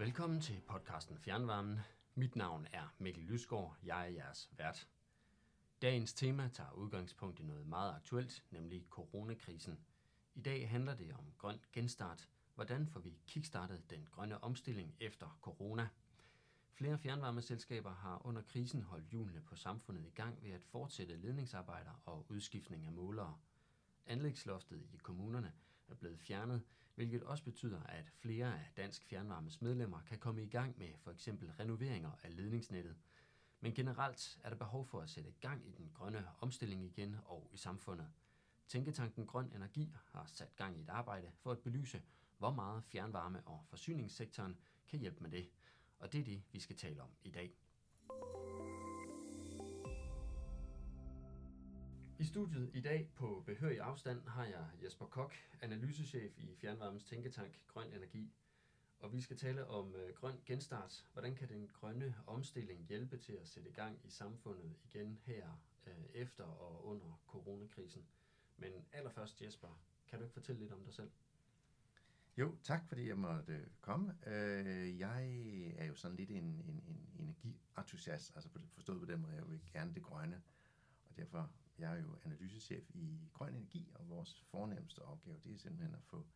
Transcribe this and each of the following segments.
Velkommen til podcasten Fjernvarmen. Mit navn er Mikkel Lysgaard. Jeg er jeres vært. Dagens tema tager udgangspunkt i noget meget aktuelt, nemlig coronakrisen. I dag handler det om grøn genstart. Hvordan får vi kickstartet den grønne omstilling efter corona? Flere fjernvarmeselskaber har under krisen holdt hjulene på samfundet i gang ved at fortsætte ledningsarbejder og udskiftning af målere. Anlægsloftet i kommunerne er blevet fjernet, hvilket også betyder, at flere af Dansk Fjernvarmes medlemmer kan komme i gang med for eksempel renoveringer af ledningsnettet. Men generelt er der behov for at sætte gang i den grønne omstilling igen og i samfundet. Tænketanken Grøn Energi har sat gang i et arbejde for at belyse, hvor meget fjernvarme og forsyningssektoren kan hjælpe med det. Og det er det, vi skal tale om i dag. I studiet i dag på behørig afstand har jeg Jesper Kok, analysechef i Fjernvarmens Tænketank Grøn Energi. Og vi skal tale om øh, grøn genstart. Hvordan kan den grønne omstilling hjælpe til at sætte i gang i samfundet igen her øh, efter og under coronakrisen? Men allerførst Jesper, kan du ikke fortælle lidt om dig selv? Jo, tak fordi jeg måtte øh, komme. Jeg er jo sådan lidt en, en, en energientusiast, altså forstået på den måde, jeg vil gerne det grønne. Og derfor jeg er jo analysechef i Grøn Energi, og vores fornemmeste opgave, det er simpelthen at få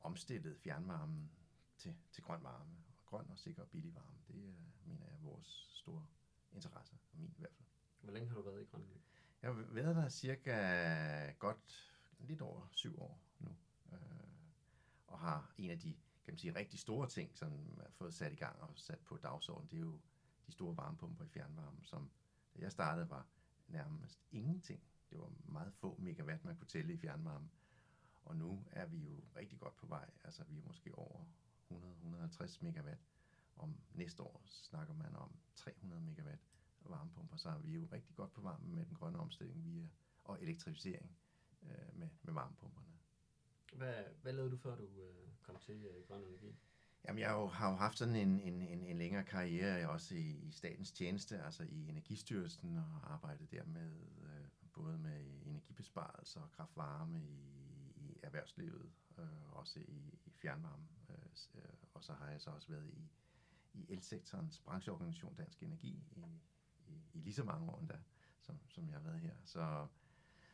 omstillet fjernvarmen til, til grøn varme. Og grøn og sikker og billig varme, det er, mener jeg, vores store interesse, og min i hvert fald. Hvor længe har du været i Grøn Energi? Jeg har været der cirka godt lidt over syv år nu, øh, og har en af de kan man sige, rigtig store ting, som har fået sat i gang og sat på dagsordenen, det er jo de store varmepumper i fjernvarmen, som da jeg startede var nærmest ingenting. Det var meget få megawatt, man kunne tælle i fjernvarme. Og nu er vi jo rigtig godt på vej. Altså vi er måske over 100-150 megawatt. Om næste år snakker man om 300 megawatt varmepumper, så er vi jo rigtig godt på vej med den grønne omstilling via, og elektrificering øh, med, med varmepumperne. Hvad, hvad lavede du, før du øh, kom til øh, grøn energi? Jamen, jeg har jo haft sådan en, en, en, en længere karriere også i, i statens tjeneste, altså i Energistyrelsen, og arbejdet der med øh, både med energibesparelser og kraftvarme i, i erhvervslivet, øh, også i, i fjernvarme. Øh, øh, og så har jeg så også været i, i elsektorens brancheorganisation Dansk Energi i, i, i lige så mange år endda, som, som jeg har været her. Så,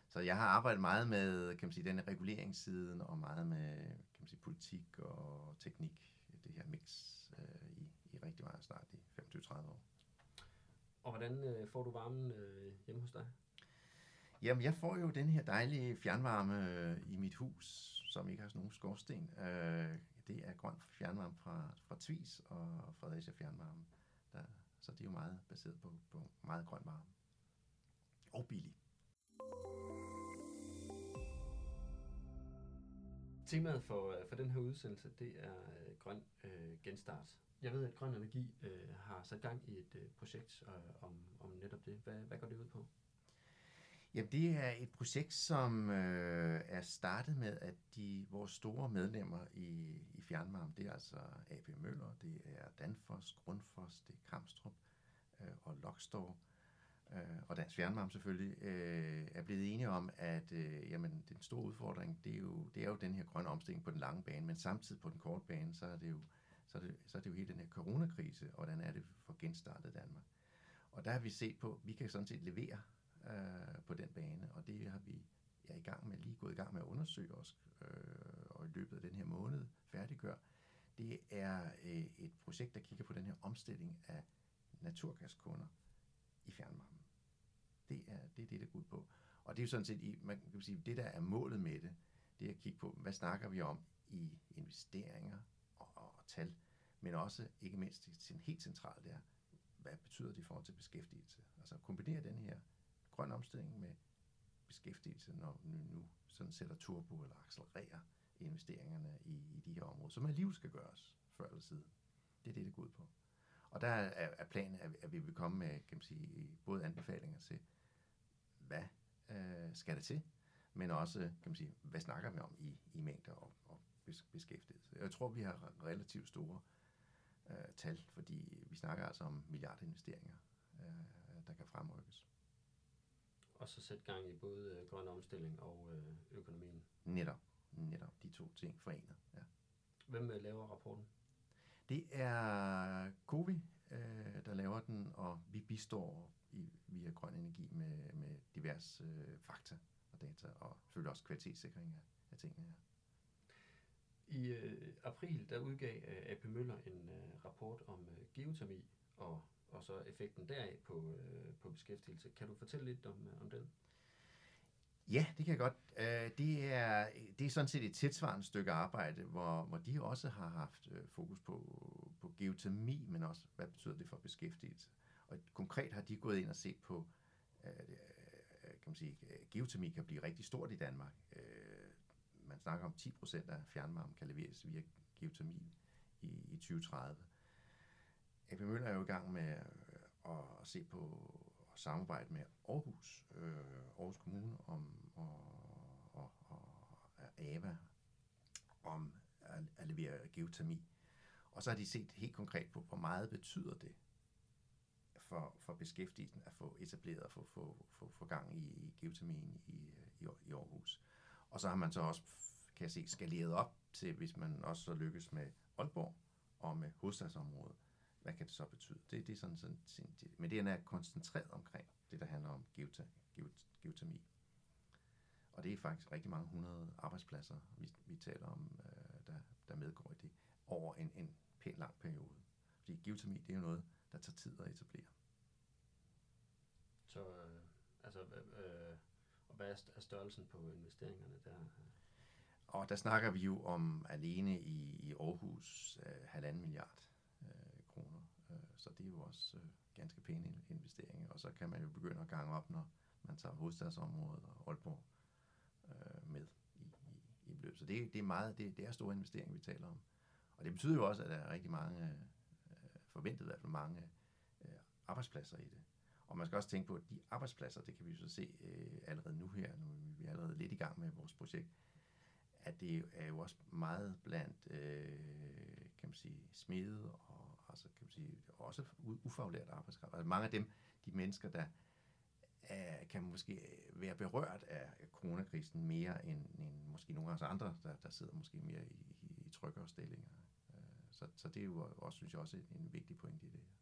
så jeg har arbejdet meget med kan man sige, den reguleringssiden, og meget med kan man sige, politik og teknik det her mix øh, i, i rigtig meget snart i 25-30 år. Og hvordan øh, får du varmen øh, hjemme hos dig? Jamen, jeg får jo den her dejlige fjernvarme øh, i mit hus, som ikke har sådan nogen skorsten. Øh, det er grøn fjernvarme fra, fra Tvis og Fredericia Fjernvarme. Der, så det er jo meget baseret på, på meget grøn varme. Og billig. Temaet for, for den her udsendelse, det er øh, grøn øh, genstart. Jeg ved, at Grøn Energi øh, har sat gang i et øh, projekt øh, om, om netop det. Hvad, hvad går det ud på? Jamen, det er et projekt, som øh, er startet med, at de vores store medlemmer i, i fjernvarme, det er altså AB Møller, det er Danfoss, Grundfos, det er Kamstrup øh, og Lokstor, øh, øh, og Dansk Fjernvarme selvfølgelig, øh, er blevet enige om, at øh, jamen, den store udfordring, det er, jo, det er jo den her grønne omstilling på den lange bane, men samtidig på den korte bane, så er det jo, så er det, så er det jo hele den her coronakrise, og hvordan er det for genstartet Danmark. Og der har vi set på, at vi kan sådan set levere øh, på den bane, og det har vi er i gang med, lige gået i gang med at undersøge os, øh, og i løbet af den her måned færdiggør. Det er øh, et projekt, der kigger på den her omstilling af naturgaskunder i fjernvarme. Det er, det er det, der går ud på. Og det er jo sådan set, man kan sige, det der er målet med det, det er at kigge på, hvad snakker vi om i investeringer og, og, og tal, men også, ikke mindst, det helt centralt, det er, hvad betyder det i forhold til beskæftigelse? Altså kombinere den her grøn omstilling med beskæftigelse, når nu, nu sådan sætter turbo eller accelererer investeringerne i, i de her områder, som alligevel skal gøres før eller siden. Det er det, det går ud på. Og der er, er planen, at vi vil komme med kan man sige, både anbefalinger til, hvad øh, skal det til, men også, kan man sige, hvad snakker vi om i, i mængder og, og beskæftigelse. Jeg tror, vi har relativt store øh, tal, fordi vi snakker altså om milliardinvesteringer, øh, der kan fremrykkes. Og så sætte gang i både øh, grøn omstilling og øh, økonomien. Netop, netop de to ting forenet, ja. Hvem øh, laver rapporten? Det er Covi, øh, der laver den, og vi bistår i, via grøn energi med, med diverse øh, fakta og data, og selvfølgelig også kvalitetssikring af, af tingene her. I øh, april der udgav øh, AP Møller en øh, rapport om øh, geotermi og, og så effekten deraf på, øh, på beskæftigelse. Kan du fortælle lidt om, øh, om den? Ja, det kan jeg godt. Øh, det, er, det er sådan set et tilsvarende stykke arbejde, hvor, hvor de også har haft øh, fokus på, på geotermi, men også, hvad betyder det for beskæftigelse. Og konkret har de gået ind og set på, øh, kan man sige, geotermi kan blive rigtig stort i Danmark. Man snakker om 10% af fjernvarme kan leveres via geotermi i, i 2030. AP Møller er jo i gang med at, at se på at samarbejde med Aarhus, øh, Aarhus Kommune om, og, og, og AVA om at, at levere geotermi. Og så har de set helt konkret på, hvor meget betyder det for, for beskæftigelsen at få etableret og få, få, få, få gang i, i geotermien i, i, i Aarhus. Og så har man så også, kan jeg se, skaleret op til, hvis man også så lykkes med Aalborg og med hovedstadsområdet, hvad kan det så betyde? Det, det er sådan, sådan, sådan men det er koncentreret omkring det, der handler om geota, geot, geotermi. Og det er faktisk rigtig mange hundrede arbejdspladser, vi, vi taler om, øh, der, der medgår i det, over en, en pæn lang periode. Fordi geotermi, det er jo noget, der tager tid at etablere. Så øh, altså, øh, og hvad er størrelsen på investeringerne der? Og der snakker vi jo om alene i, i Aarhus øh, halvanden milliard Øh, så det er jo også øh, ganske pæne investeringer. Og så kan man jo begynde at gange op, når man tager hovedstadsområdet og Aalborg øh, med i, i, i beløb. Så det, det er meget, det, det er store investeringer, vi taler om. Og det betyder jo også, at der er rigtig mange, øh, øh, forventet i hvert fald mange arbejdspladser i det. Og man skal også tænke på, at de arbejdspladser, det kan vi jo så se øh, allerede nu her, nu er vi allerede lidt i gang med vores projekt, at det er jo også meget blandt, øh, kan man sige, smede og altså kan man sige, også ufaglært arbejdskraft. Altså mange af dem, de mennesker, der er, kan måske være berørt af coronakrisen mere end, end måske nogle af os andre, der, der sidder måske mere i, i, i tryggere stillinger. Øh, så, så det er jo også, synes jeg, også en, en vigtig point i det her.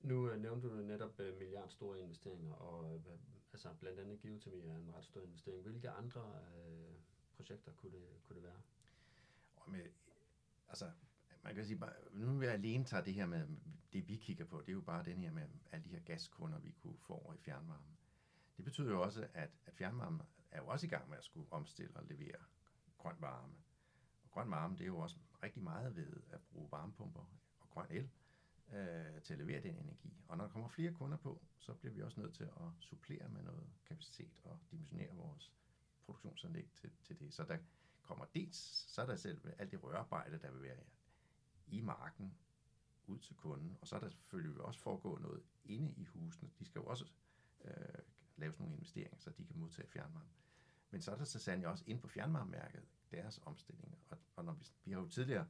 Nu øh, nævnte du netop uh, milliard store investeringer, og uh, altså blandt andet geotermi er en ret stor investering. Hvilke andre uh, projekter kunne det, kunne det være? Og med, altså man kan sige, nu vi alene tage det her med, det vi kigger på, det er jo bare den her med alle de her gaskunder, vi kunne få over i fjernvarme. Det betyder jo også, at, at fjernvarme er jo også i gang med at skulle omstille og levere grøn varme. Og grøn varme, det er jo også rigtig meget ved at bruge varmepumper og grøn el øh, til at levere den energi. Og når der kommer flere kunder på, så bliver vi også nødt til at supplere med noget kapacitet og dimensionere vores produktionsanlæg til, til det. Så der kommer dels, så er der selv alt det rørarbejde, der vil være i marken ud til kunden. Og så er der selvfølgelig også foregå noget inde i husene. De skal jo også øh, lave nogle investeringer, så de kan modtage fjernvarme. Men så er der så sandelig også inde på fjernvarmeværket deres omstilling. Og, og når vi, vi har jo tidligere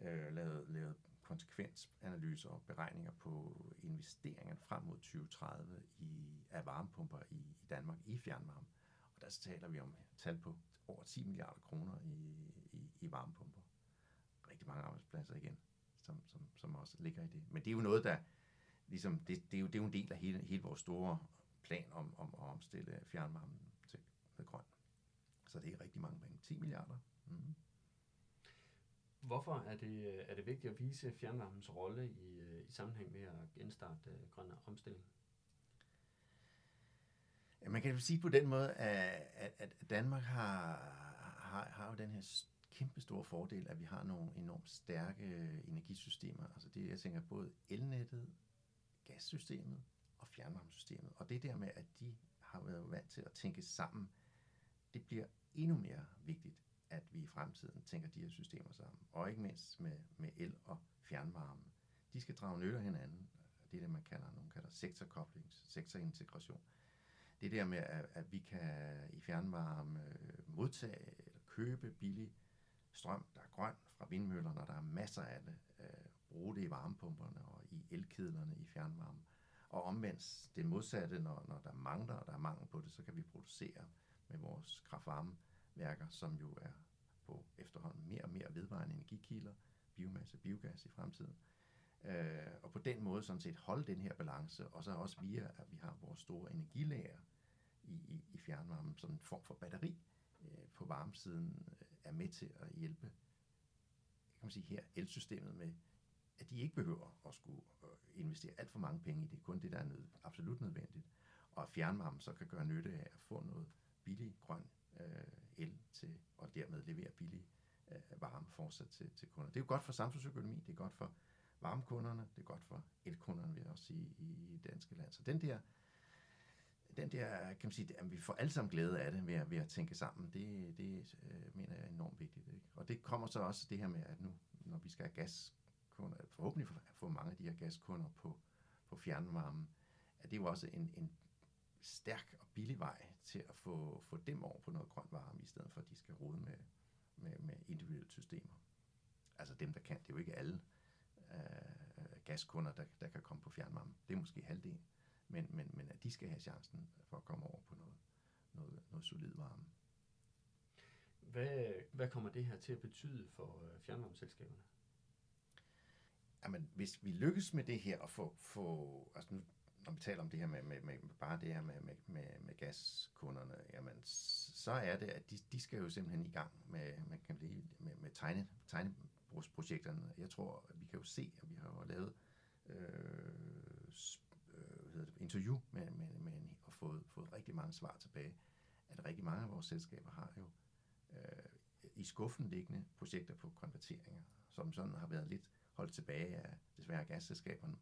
øh, lavet, lavet konsekvensanalyser og beregninger på investeringerne frem mod 2030 i, af varmepumper i, i Danmark i fjernvarme. Og der taler vi om tal på over 10 milliarder kroner i, i, i varmepumper rigtig mange arbejdspladser igen, som, som, som også ligger i det. Men det er jo noget, der ligesom, det, det, er, jo, det er jo en del af hele, hele vores store plan om, om at omstille fjernvarmen til med grøn. Så det er rigtig mange penge. 10 milliarder. Mm. Hvorfor er det, er det vigtigt at vise fjernvarmens rolle i, i sammenhæng med at genstarte uh, grøn omstilling? Ja, man kan jo sige på den måde, at, at Danmark har, har, har jo den her kæmpe store fordel, at vi har nogle enormt stærke øh, energisystemer. Altså det, jeg tænker både elnettet, gassystemet og fjernvarmesystemet. Og det der med, at de har været vant til at tænke sammen, det bliver endnu mere vigtigt, at vi i fremtiden tænker de her systemer sammen. Og ikke mindst med, med el og fjernvarme. De skal drage nytte af hinanden. Det er det, man kalder, nogen kalder sektorkobling, sektorintegration. Det der med, at, at vi kan i fjernvarme øh, modtage eller købe billig strøm, der er grøn fra vindmøller, når der er masser af det. Øh, bruge det i varmepumperne og i elkedlerne i fjernvarme. Og omvendt det modsatte, når, når der mangler, og der er mangel på det, så kan vi producere med vores kraftvarmeværker, som jo er på efterhånden mere og mere vedvarende energikilder, biomasse biogas i fremtiden. Øh, og på den måde sådan set holde den her balance, og så også via, at vi har vores store energilager i, i, i fjernvarmen, som en form for batteri øh, på varmesiden, øh, er med til at hjælpe kan man sige her, elsystemet med, at de ikke behøver at skulle øh, investere alt for mange penge i det, kun det, der er nød, absolut nødvendigt, og at fjernvarmen så kan gøre nytte af at få noget billig grøn øh, el til, og dermed levere billig øh, varme fortsat til, til kunder. Det er jo godt for samfundsøkonomi, det er godt for varmekunderne, det er godt for elkunderne, vil jeg også sige, i danske land. Så den der, den der, kan man sige, at vi får alle sammen glæde af det ved at, ved at tænke sammen, det, det øh, mener jeg er enormt vigtigt. Ikke? Og det kommer så også det her med, at nu, når vi skal have gaskunder, forhåbentlig få mange af de her gaskunder på, på fjernvarmen, at det er jo også en, en stærk og billig vej til at få, få dem over på noget grønt varme, i stedet for at de skal rode med, med, med individuelle systemer. Altså dem, der kan. Det er jo ikke alle øh, gaskunder, der, der kan komme på fjernvarme. Det er måske halvdelen. Men, men, men at de skal have chancen for at komme over på noget, noget, noget solid varme. Hvad, hvad kommer det her til at betyde for øh, fjernvarmeselskaberne? Jamen, hvis vi lykkes med det her og få, få altså nu, når vi taler om det her med, med, med bare det her med, med, med, med gaskunderne, jamen, så er det, at de, de skal jo simpelthen i gang med, med, kan blive, med, med tegne, tegnebrugsprojekterne. Jeg tror, at vi kan jo se, at vi har jo lavet øh, hedder det, interview med, med, med en, og fået, fået rigtig mange svar tilbage, at rigtig mange af vores selskaber har jo øh, i skuffen liggende projekter på konverteringer, som sådan har været lidt holdt tilbage af desværre gasselskaberne.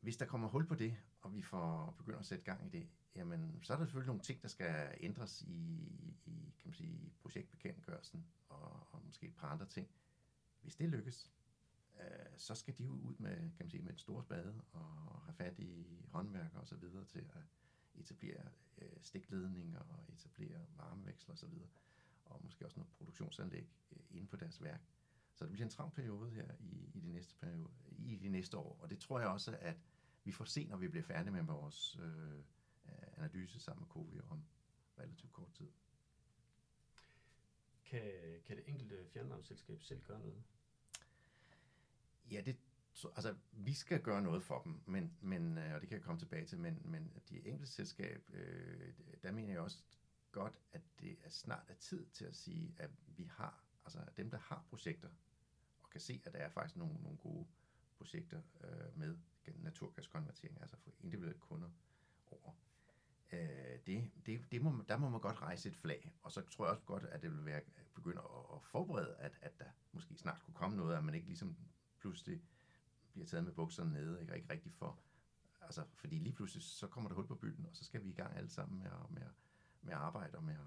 Hvis der kommer hul på det, og vi får begynder at sætte gang i det, jamen, så er der selvfølgelig nogle ting, der skal ændres i, i kan man sige, projektbekendtgørelsen, og, og måske et par andre ting. Hvis det lykkes, Øh, så skal de jo ud med, kan man sige, med en stor spade og have fat i håndværker og så videre til at etablere øh, stikledninger og etablere varmeveksler og så videre, og måske også noget produktionsanlæg øh, inde på deres værk. Så det bliver en travl periode her i, i, de næste periode, i de næste år, og det tror jeg også, at vi får se, når vi bliver færdige med vores øh, analyse sammen med COVID om relativt kort tid. Kan, kan det enkelte fjernvarmeselskab selv gøre noget? Ja, det, altså, vi skal gøre noget for dem, men, men, øh, og det kan jeg komme tilbage til, men, men de enkelte selskab, øh, der mener jeg også godt, at det er snart er tid til at sige, at vi har, altså dem, der har projekter, og kan se, at der er faktisk nogle, nogle gode projekter øh, med naturgaskonvertering, altså for individuelle kunder over. Øh, det, det, det må, der må man godt rejse et flag, og så tror jeg også godt, at det vil være begynde at, at forberede, at, at der måske snart kunne komme noget, at man ikke ligesom pludselig bliver taget med bukserne nede, ikke, ikke rigtig for, altså, fordi lige pludselig, så kommer der hul på bylden, og så skal vi i gang alle sammen med at, med at, med at arbejde og med at,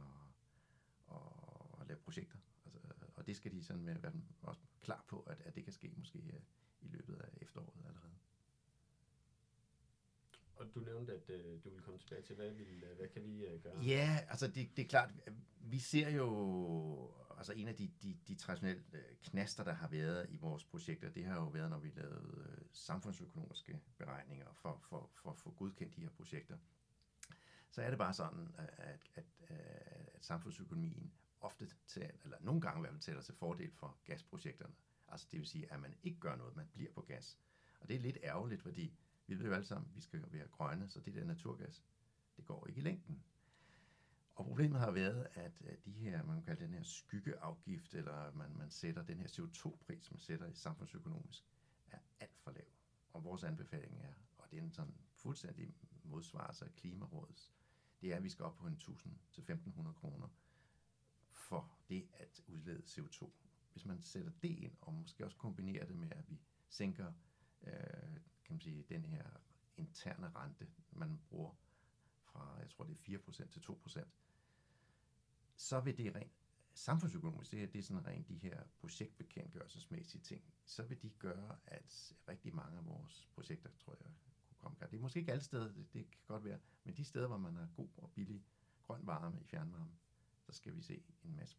og, at lave projekter. Altså, og det skal de sådan med, være også klar på, at, at det kan ske måske øh, i løbet af efteråret allerede. Og du nævnte, at øh, du vil komme tilbage til, hvad, vil, øh, hvad kan vi øh, gøre? Ja, altså det, det er klart, vi ser jo, altså en af de, de, de traditionelle øh, knaster, der har været i vores projekter, det har jo været, når vi lavede øh, samfundsøkonomiske beregninger for, for, for at få godkendt de her projekter. Så er det bare sådan, øh, at, at, at, at samfundsøkonomien ofte taler, eller nogle gange i hvert fald tæller til fordel for gasprojekterne. Altså det vil sige, at man ikke gør noget, man bliver på gas. Og det er lidt ærgerligt, fordi vi ved jo alle sammen, at vi skal være grønne, så det der naturgas, det går ikke i længden. Og problemet har været, at øh, de her, man kan kalde den her skyggeafgift, eller man, man sætter den her CO2-pris, man sætter i samfundsøkonomisk, er alt for lav. Og vores anbefaling er, og det er en sådan fuldstændig modsvarelse af Klimarådets, det er, at vi skal op på en 1000 til 1500 kroner for det at udlede CO2. Hvis man sætter det ind, og måske også kombinerer det med, at vi sænker øh, kan man sige, den her interne rente, man bruger fra, jeg tror det er 4% til 2%, så vil det rent samfundsøkonomisk, det, er, det er sådan rent de her projektbekendtgørelsesmæssige ting, så vil de gøre, at rigtig mange af vores projekter, tror jeg, kunne komme Det er måske ikke alle steder, det, det kan godt være, men de steder, hvor man har god og billig grøn varme i fjernvarme, så skal vi se en masse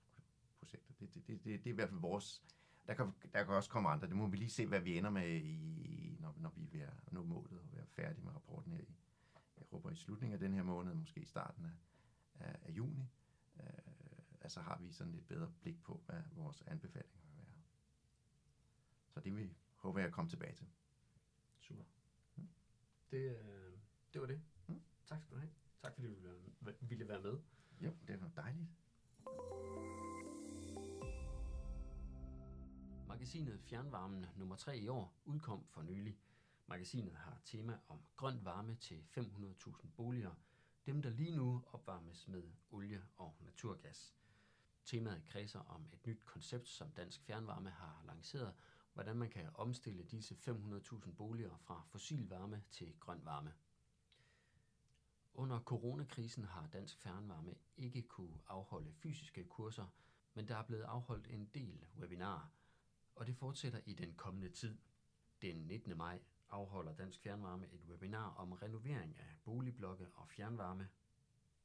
projekter. Det, det, det, det, det er i hvert fald vores... Der kan, der kan også komme andre. Det må vi lige se, hvad vi ender med, i, når, når vi er ved at nå målet og være færdige med rapporten her i, jeg håber i slutningen af den her måned, måske i starten af, af, af juni øh, altså har vi sådan et bedre blik på, hvad vores anbefalinger vil være. Så det vil håber jeg at komme tilbage til. Super. Det, øh, det var det. Mm. Tak skal du have. Tak fordi du ville være- ville være med. Jo, det var dejligt. Magasinet Fjernvarmen nummer 3 i år udkom for nylig. Magasinet har tema om grøn varme til 500.000 boliger, dem der lige nu opvarmes med olie og naturgas. Temaet kredser om et nyt koncept, som Dansk Fjernvarme har lanceret, hvordan man kan omstille disse 500.000 boliger fra fossil varme til grøn varme. Under coronakrisen har Dansk Fjernvarme ikke kunne afholde fysiske kurser, men der er blevet afholdt en del webinarer, og det fortsætter i den kommende tid. Den 19. maj afholder Dansk Fjernvarme et webinar om renovering af boligblokke og fjernvarme.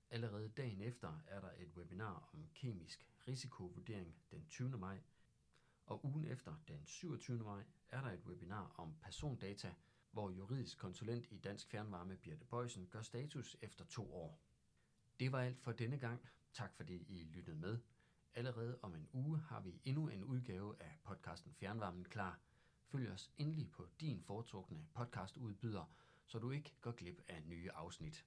Allerede dagen efter er der et webinar om kemisk risikovurdering den 20. maj, og ugen efter den 27. maj er der et webinar om persondata, hvor juridisk konsulent i Dansk Fjernvarme Birte Bøjsen gør status efter to år. Det var alt for denne gang. Tak fordi I lyttede med. Allerede om en uge har vi endnu en udgave af podcasten Fjernvarmen klar. Følg os endelig på din foretrukne podcastudbyder, så du ikke går glip af nye afsnit.